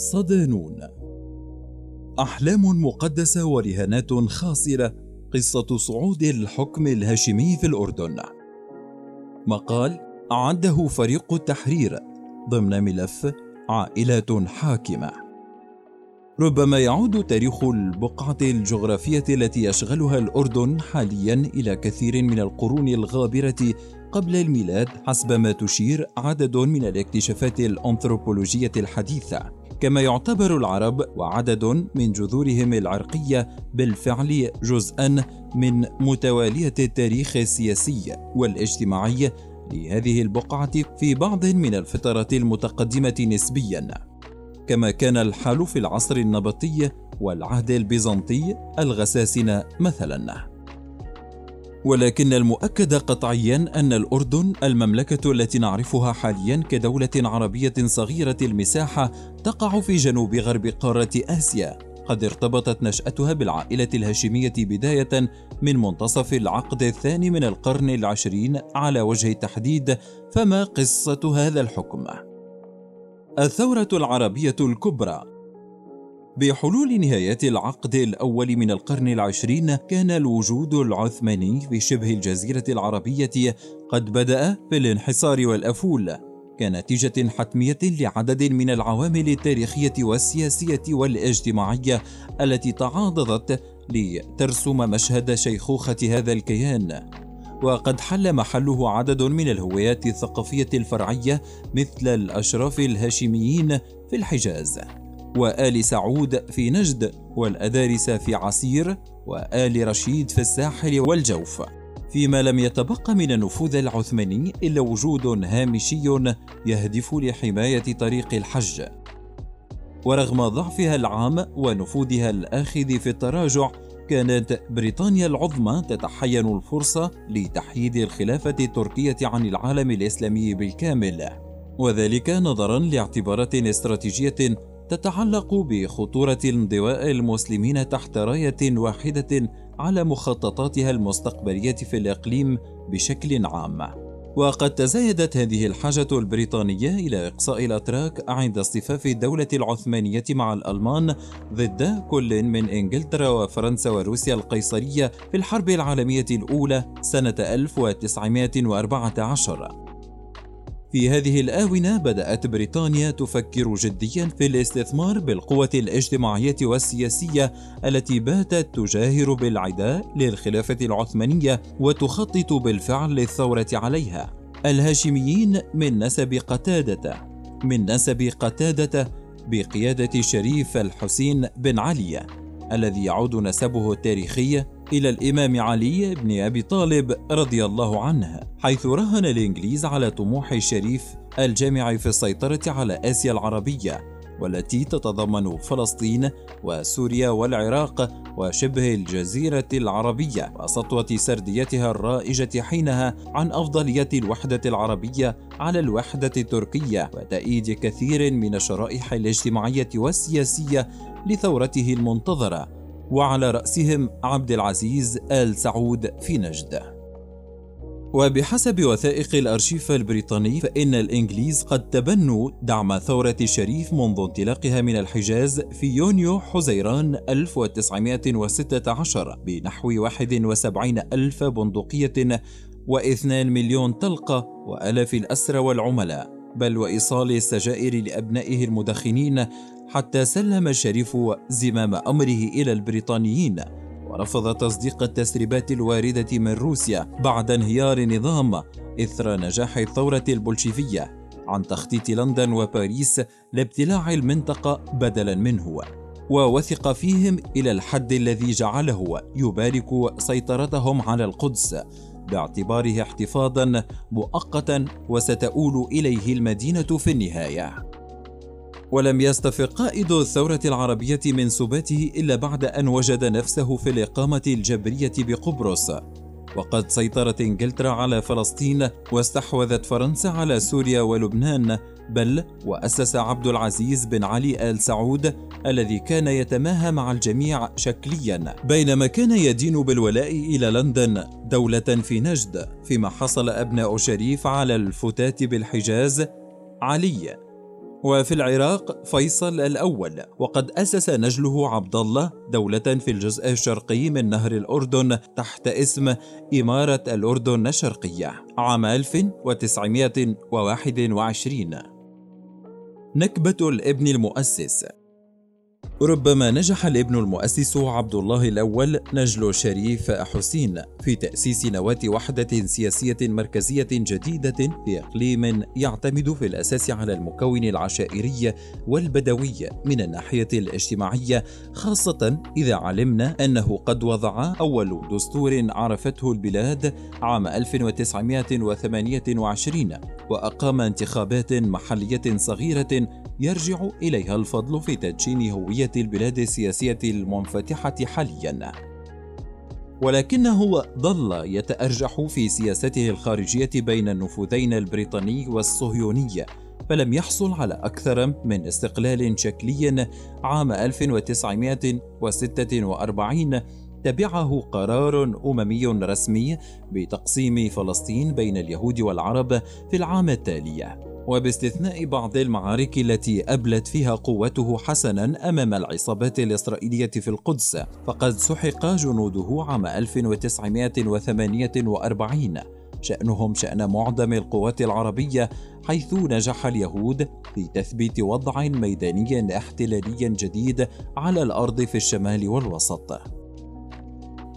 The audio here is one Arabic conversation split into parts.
صدانون. أحلام مقدسة ورهانات خاسرة قصة صعود الحكم الهاشمي في الأردن. مقال أعده فريق التحرير ضمن ملف عائلة حاكمة. ربما يعود تاريخ البقعة الجغرافية التي يشغلها الأردن حاليا إلى كثير من القرون الغابرة قبل الميلاد حسب ما تشير عدد من الاكتشافات الأنثروبولوجية الحديثة. كما يعتبر العرب وعدد من جذورهم العرقية بالفعل جزءا من متوالية التاريخ السياسي والاجتماعي لهذه البقعة في بعض من الفترات المتقدمة نسبيا. كما كان الحال في العصر النبطي والعهد البيزنطي الغساسنه مثلا. ولكن المؤكد قطعيا أن الأردن المملكة التي نعرفها حاليا كدولة عربية صغيرة المساحة تقع في جنوب غرب قارة آسيا قد ارتبطت نشأتها بالعائلة الهاشمية بداية من منتصف العقد الثاني من القرن العشرين على وجه التحديد فما قصة هذا الحكم؟ الثورة العربية الكبرى بحلول نهايات العقد الأول من القرن العشرين كان الوجود العثماني في شبه الجزيرة العربية قد بدأ في الانحصار والأفول كنتيجة حتمية لعدد من العوامل التاريخية والسياسية والاجتماعية التي تعاضدت لترسم مشهد شيخوخة هذا الكيان. وقد حل محله عدد من الهويات الثقافية الفرعية مثل الأشراف الهاشميين في الحجاز. وآل سعود في نجد والأدارس في عسير وآل رشيد في الساحل والجوف. فيما لم يتبق من النفوذ العثماني إلا وجود هامشي يهدف لحماية طريق الحج. ورغم ضعفها العام ونفوذها الآخذ في التراجع كانت بريطانيا العظمى تتحين الفرصة لتحييد الخلافة التركية عن العالم الإسلامي بالكامل. وذلك نظرا لاعتبارات استراتيجية تتعلق بخطورة انضواء المسلمين تحت راية واحدة على مخططاتها المستقبلية في الإقليم بشكل عام. وقد تزايدت هذه الحاجة البريطانية إلى إقصاء الأتراك عند اصطفاف الدولة العثمانية مع الألمان ضد كل من إنجلترا وفرنسا وروسيا القيصرية في الحرب العالمية الأولى سنة 1914 في هذه الآونة بدأت بريطانيا تفكر جديا في الاستثمار بالقوة الاجتماعية والسياسية التي باتت تجاهر بالعداء للخلافة العثمانية وتخطط بالفعل للثورة عليها. الهاشميين من نسب قتادة من نسب قتادة بقيادة شريف الحسين بن علي الذي يعود نسبه التاريخي إلى الإمام علي بن أبي طالب رضي الله عنه حيث راهن الإنجليز على طموح الشريف الجامع في السيطرة على آسيا العربية والتي تتضمن فلسطين وسوريا والعراق وشبه الجزيرة العربية وسطوة سرديتها الرائجة حينها عن أفضلية الوحدة العربية على الوحدة التركية وتأييد كثير من الشرائح الاجتماعية والسياسية لثورته المنتظرة. وعلى رأسهم عبد العزيز آل سعود في نجد. وبحسب وثائق الأرشيف البريطاني فإن الإنجليز قد تبنوا دعم ثورة الشريف منذ انطلاقها من الحجاز في يونيو حزيران 1916 بنحو 71 ألف بندقية و2 مليون طلقة وألاف الأسرى والعملاء بل وإيصال السجائر لأبنائه المدخنين حتى سلم الشريف زمام أمره إلى البريطانيين ورفض تصديق التسريبات الواردة من روسيا بعد انهيار النظام إثر نجاح الثورة البولشيفية عن تخطيط لندن وباريس لابتلاع المنطقة بدلا منه ووثق فيهم إلى الحد الذي جعله يبارك سيطرتهم على القدس باعتباره احتفاظا مؤقتا وستؤول إليه المدينة في النهاية. ولم يستفق قائد الثورة العربية من سباته إلا بعد أن وجد نفسه في الإقامة الجبرية بقبرص. وقد سيطرت إنجلترا على فلسطين واستحوذت فرنسا على سوريا ولبنان بل وأسس عبد العزيز بن علي آل سعود الذي كان يتماهى مع الجميع شكليا. بينما كان يدين بالولاء إلى لندن دولة في نجد فيما حصل أبناء شريف على الفتات بالحجاز علي. وفي العراق فيصل الأول وقد أسس نجله عبد الله دولة في الجزء الشرقي من نهر الأردن تحت اسم إمارة الأردن الشرقية عام 1921 نكبة الابن المؤسس ربما نجح الابن المؤسس عبد الله الأول نجل شريف حسين في تأسيس نواة وحدة سياسية مركزية جديدة في إقليم يعتمد في الأساس على المكون العشائري والبدوي من الناحية الاجتماعية خاصة إذا علمنا أنه قد وضع أول دستور عرفته البلاد عام 1928 وأقام انتخابات محلية صغيرة يرجع إليها الفضل في تدشين هوية البلاد السياسية المنفتحة حاليا. ولكنه ظل يتأرجح في سياسته الخارجية بين النفوذين البريطاني والصهيوني فلم يحصل على أكثر من استقلال شكلي عام 1946 تبعه قرار أممي رسمي بتقسيم فلسطين بين اليهود والعرب في العام التالي. وباستثناء بعض المعارك التي أبلت فيها قوته حسنا أمام العصابات الإسرائيلية في القدس فقد سحق جنوده عام 1948 شأنهم شأن معظم القوات العربية حيث نجح اليهود في تثبيت وضع ميداني احتلالي جديد على الأرض في الشمال والوسط.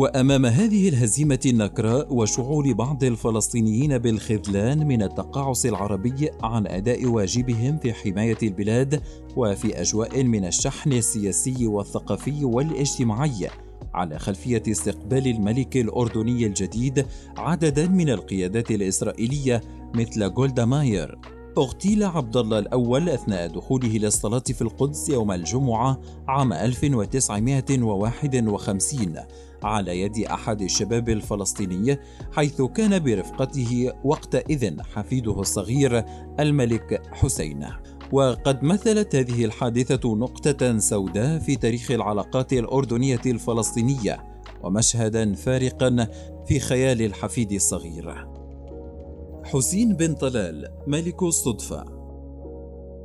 وأمام هذه الهزيمة النكراء وشعور بعض الفلسطينيين بالخذلان من التقاعس العربي عن أداء واجبهم في حماية البلاد وفي أجواء من الشحن السياسي والثقافي والاجتماعي على خلفية استقبال الملك الأردني الجديد عددا من القيادات الإسرائيلية مثل جولدا ماير. اغتيل عبد الله الأول أثناء دخوله للصلاة في القدس يوم الجمعة عام 1951 على يد أحد الشباب الفلسطيني حيث كان برفقته وقتئذ حفيده الصغير الملك حسين. وقد مثلت هذه الحادثة نقطة سوداء في تاريخ العلاقات الأردنية الفلسطينية ومشهدا فارقا في خيال الحفيد الصغير. حسين بن طلال ملك الصدفة.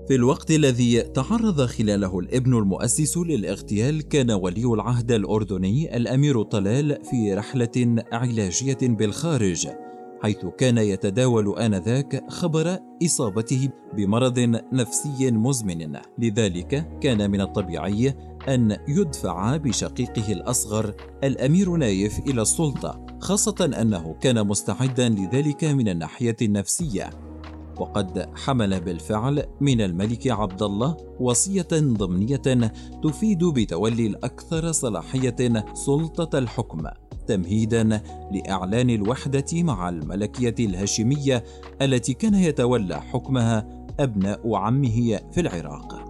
في الوقت الذي تعرض خلاله الابن المؤسس للاغتيال كان ولي العهد الأردني الأمير طلال في رحلة علاجية بالخارج حيث كان يتداول آنذاك خبر إصابته بمرض نفسي مزمن. لذلك كان من الطبيعي أن يدفع بشقيقه الأصغر الأمير نايف إلى السلطة خاصة أنه كان مستعدا لذلك من الناحية النفسية. وقد حمل بالفعل من الملك عبد الله وصية ضمنية تفيد بتولي الأكثر صلاحية سلطة الحكم تمهيدا لإعلان الوحدة مع الملكية الهاشمية التي كان يتولى حكمها أبناء عمه في العراق.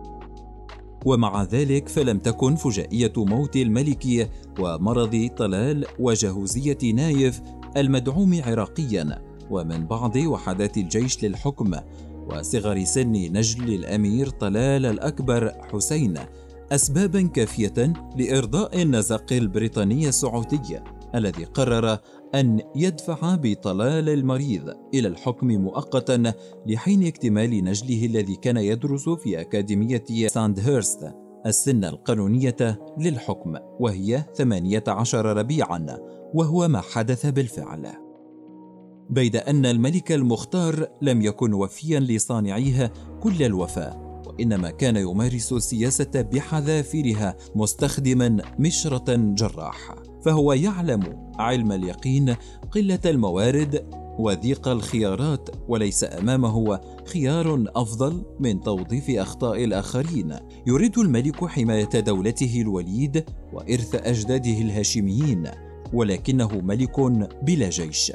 ومع ذلك فلم تكن فجائية موت الملك ومرض طلال وجهوزية نايف المدعوم عراقيا ومن بعض وحدات الجيش للحكم وصغر سن نجل الأمير طلال الأكبر حسين اسبابا كافية لإرضاء النزق البريطاني السعودي الذي قرر أن يدفع بطلال المريض إلى الحكم مؤقتا لحين اكتمال نجله الذي كان يدرس في أكاديمية ساندهيرست السن القانونية للحكم وهي 18 ربيعا وهو ما حدث بالفعل. بيد أن الملك المختار لم يكن وفيا لصانعيها كل الوفاء وإنما كان يمارس السياسة بحذافيرها مستخدما مشرة جراح فهو يعلم علم اليقين قلة الموارد وضيق الخيارات وليس أمامه خيار أفضل من توظيف أخطاء الآخرين. يريد الملك حماية دولته الوليد وإرث أجداده الهاشميين. ولكنه ملك بلا جيش.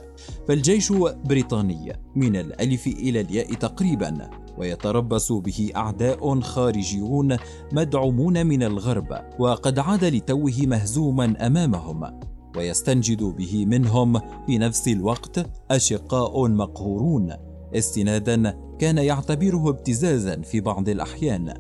فالجيش بريطاني من الألف إلى الياء تقريبا ويتربص به أعداء خارجيون مدعومون من الغرب وقد عاد لتوه مهزوما أمامهم. ويستنجد به منهم في نفس الوقت أشقاء مقهورون. استنادا كان يعتبره ابتزازا في بعض الأحيان.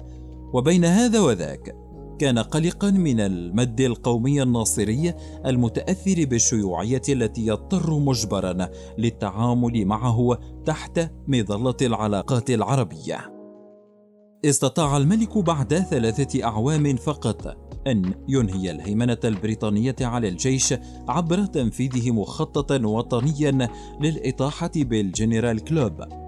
وبين هذا وذاك كان قلقا من المد القومي الناصري المتأثر بالشيوعية التي يضطر مجبرا للتعامل معه تحت مظلة العلاقات العربية. استطاع الملك بعد ثلاثة أعوام فقط أن ينهي الهيمنة البريطانية على الجيش عبر تنفيذه مخططا وطنيا للإطاحة بالجنرال كلوب.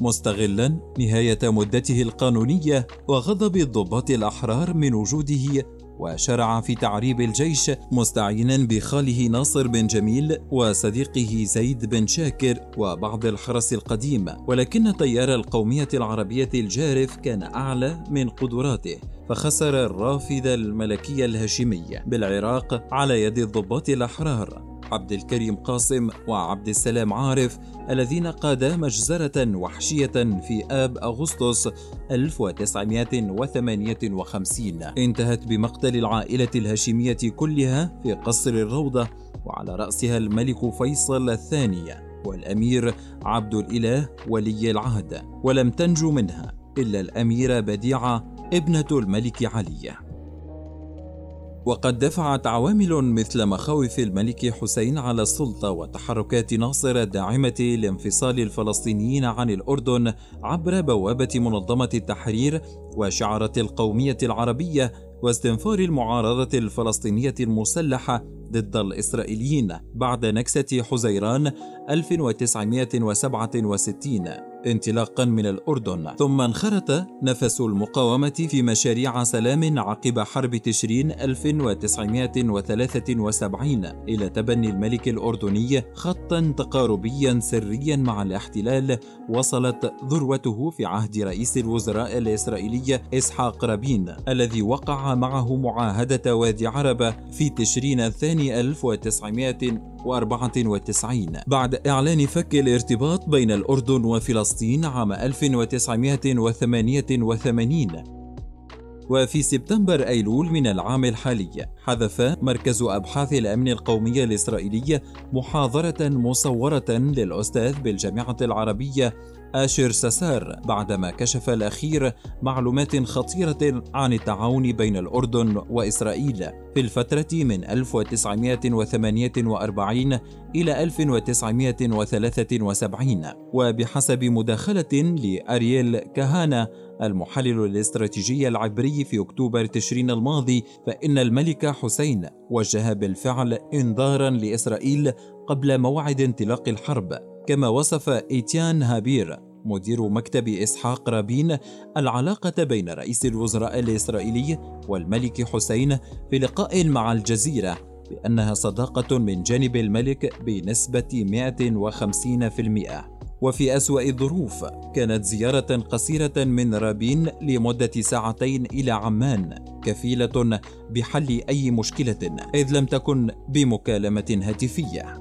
مستغلا نهاية مدته القانونية وغضب الضباط الأحرار من وجوده وشرع في تعريب الجيش مستعينا بخاله ناصر بن جميل وصديقه زيد بن شاكر وبعض الحرس القديم. ولكن تيار القومية العربية الجارف كان أعلى من قدراته فخسر الرافد الملكي الهاشمي بالعراق على يد الضباط الأحرار. عبد الكريم قاسم وعبد السلام عارف الذين قادا مجزرة وحشية في آب أغسطس 1958 انتهت بمقتل العائلة الهاشمية كلها في قصر الروضة وعلى رأسها الملك فيصل الثاني والأمير عبد الإله ولي العهد ولم تنجو منها إلا الأميرة بديعة ابنة الملك علي. وقد دفعت عوامل مثل مخاوف الملك حسين على السلطة وتحركات ناصر الداعمة لانفصال الفلسطينيين عن الأردن عبر بوابة منظمة التحرير وشعارة القومية العربية واستنفار المعارضة الفلسطينية المسلحة ضد الإسرائيليين بعد نكسة حزيران 1967 انطلاقا من الأردن. ثم انخرط نفس المقاومة في مشاريع سلام عقب حرب تشرين 1973 إلى تبني الملك الأردني خطا تقاربيا سريا مع الاحتلال وصلت ذروته في عهد رئيس الوزراء الإسرائيلي إسحاق رابين الذي وقع معه معاهدة وادي عربة في تشرين الثاني 1994 بعد إعلان فك الارتباط بين الأردن وفلسطين عام 1988 وفي سبتمبر أيلول من العام الحالي حذف مركز أبحاث الأمن القومي الإسرائيلي محاضرة مصورة للأستاذ بالجامعة العربية آشر سسار بعدما كشف الأخير معلومات خطيرة عن التعاون بين الأردن وإسرائيل. في الفترة من 1948 إلى 1973 وبحسب مداخلة لأرييل كهانا المحلل الاستراتيجي العبري في أكتوبر تشرين الماضي فإن الملك حسين وجه بالفعل إنذارا لإسرائيل قبل موعد انطلاق الحرب. كما وصف إيتيان هابير مدير مكتب إسحاق رابين العلاقة بين رئيس الوزراء الإسرائيلي والملك حسين في لقاء مع الجزيرة بأنها صداقة من جانب الملك بنسبة 150% وفي أسوأ الظروف كانت زيارة قصيرة من رابين لمدة ساعتين إلى عمان كفيلة بحل أي مشكلة إذ لم تكن بمكالمة هاتفية.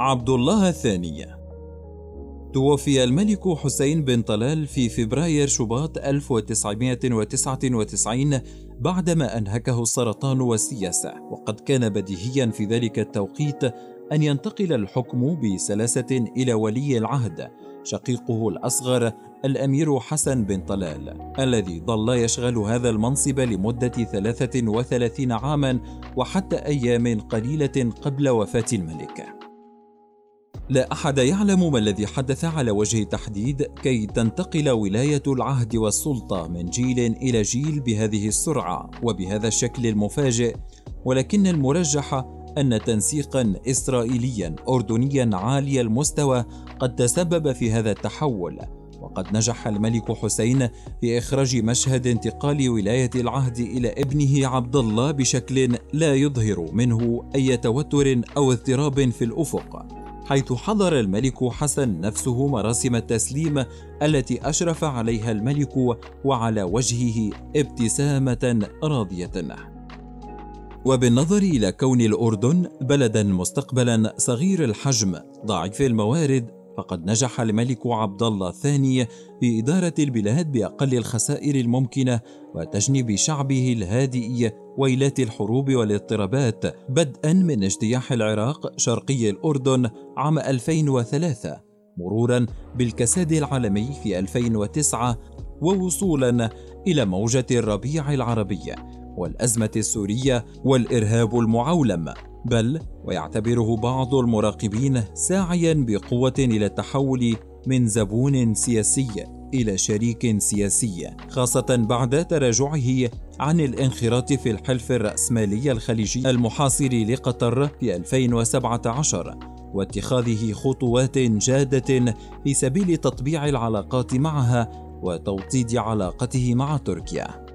عبد الله الثاني. توفي الملك حسين بن طلال في فبراير شباط 1999 بعدما أنهكه السرطان والسياسة وقد كان بديهيا في ذلك التوقيت أن ينتقل الحكم بسلاسة إلى ولي العهد شقيقه الأصغر الأمير حسن بن طلال الذي ظل يشغل هذا المنصب لمدة 33 عاما وحتى أيام قليلة قبل وفاة الملك. لا أحد يعلم ما الذي حدث على وجه التحديد كي تنتقل ولاية العهد والسلطة من جيل إلى جيل بهذه السرعة وبهذا الشكل المفاجئ ولكن المرجح أن تنسيقا اسرائيليا اردنيا عالي المستوى قد تسبب في هذا التحول وقد نجح الملك حسين في إخراج مشهد انتقال ولاية العهد إلى ابنه عبد الله بشكل لا يظهر منه أي توتر أو اضطراب في الأفق حيث حضر الملك حسن نفسه مراسم التسليم التي أشرف عليها الملك وعلى وجهه ابتسامة راضية. وبالنظر إلى كون الأردن بلدا مستقبلا صغير الحجم ضعيف الموارد فقد نجح الملك عبد الله الثاني في إدارة البلاد بأقل الخسائر الممكنة وتجنيب شعبه الهادئ ويلات الحروب والاضطرابات بدءا من اجتياح العراق شرقي الأردن عام 2003 مرورا بالكساد العالمي في 2009 ووصولا إلى موجة الربيع العربي. والأزمة السورية والإرهاب المعولم بل ويعتبره بعض المراقبين ساعيا بقوة إلى التحول من زبون سياسي إلى شريك سياسي خاصة بعد تراجعه عن الانخراط في الحلف الرأسمالي الخليجي المحاصر لقطر في 2017 واتخاذه خطوات جادة في سبيل تطبيع العلاقات معها وتوطيد علاقته مع تركيا.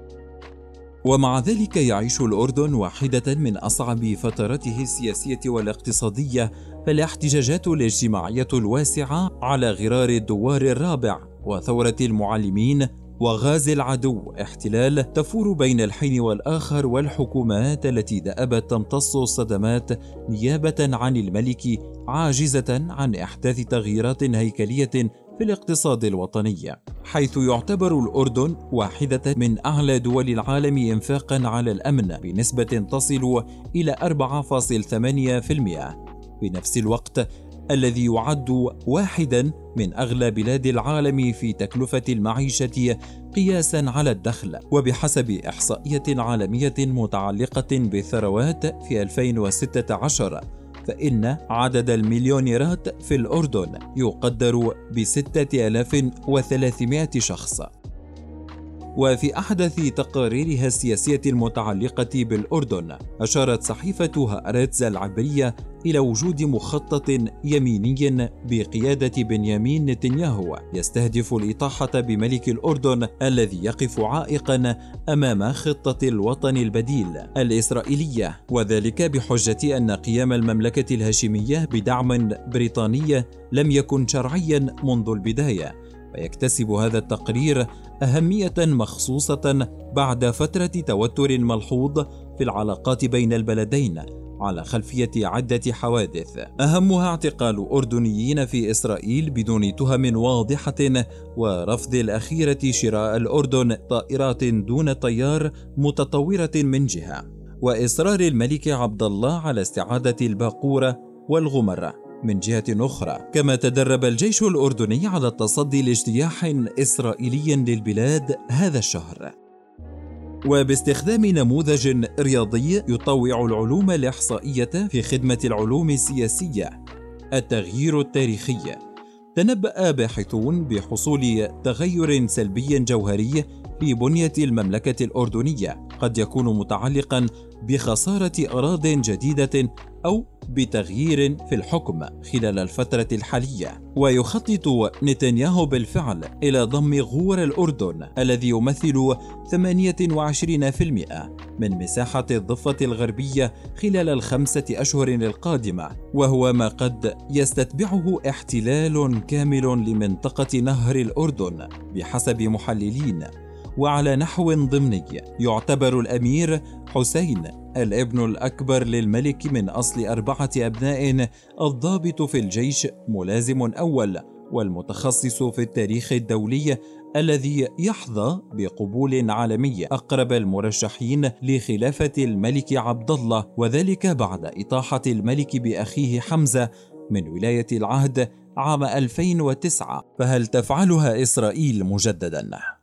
ومع ذلك يعيش الأردن واحدة من أصعب فتراته السياسية والاقتصادية فالاحتجاجات الاجتماعية الواسعة على غرار الدوار الرابع وثورة المعلمين وغاز العدو احتلال تفور بين الحين والآخر والحكومات التي دأبت تمتص الصدمات نيابة عن الملك عاجزة عن إحداث تغييرات هيكلية في الاقتصاد الوطني حيث يعتبر الأردن واحدة من أعلى دول العالم إنفاقا على الأمن بنسبة تصل إلى 4.8% في نفس الوقت الذي يعد واحدا من أغلى بلاد العالم في تكلفة المعيشة قياسا على الدخل وبحسب إحصائية عالمية متعلقة بالثروات في 2016 فإن عدد المليونيرات في الأردن يقدر ب 6300 شخص. وفي أحدث تقاريرها السياسية المتعلقة بالأردن أشارت صحيفة هآرتز العبرية إلى وجود مخطط يميني بقيادة بنيامين نتنياهو يستهدف الإطاحة بملك الأردن الذي يقف عائقا أمام خطة الوطن البديل الإسرائيلية. وذلك بحجة أن قيام المملكة الهاشمية بدعم بريطاني لم يكن شرعيا منذ البداية. ويكتسب هذا التقرير أهمية مخصوصة بعد فترة توتر ملحوظ في العلاقات بين البلدين على خلفية عدة حوادث. أهمها اعتقال أردنيين في إسرائيل بدون تهم واضحة ورفض الأخيرة شراء الأردن طائرات دون طيار متطورة من جهة. وإصرار الملك عبد الله على استعادة الباقورة والغمرة من جهة أخرى كما تدرب الجيش الأردني على التصدي لاجتياح إسرائيلي للبلاد هذا الشهر. وباستخدام نموذج رياضي يطوع العلوم الإحصائية في خدمة العلوم السياسية. التغيير التاريخي. تنبأ باحثون بحصول تغير سلبي جوهري في بنية المملكة الأردنية قد يكون متعلقا بخسارة أراض جديدة أو بتغيير في الحكم خلال الفترة الحالية. ويخطط نتنياهو بالفعل إلى ضم غور الأردن الذي يمثل 28% من مساحة الضفة الغربية خلال الخمسة أشهر القادمة. وهو ما قد يستتبعه احتلال كامل لمنطقة نهر الأردن بحسب محللين. وعلى نحو ضمني يعتبر الأمير حسين الابن الأكبر للملك من أصل أربعة أبناء الضابط في الجيش ملازم أول والمتخصص في التاريخ الدولي الذي يحظى بقبول عالمي أقرب المرشحين لخلافة الملك عبد الله وذلك بعد إطاحة الملك بأخيه حمزة من ولاية العهد عام 2009 فهل تفعلها إسرائيل مجددا؟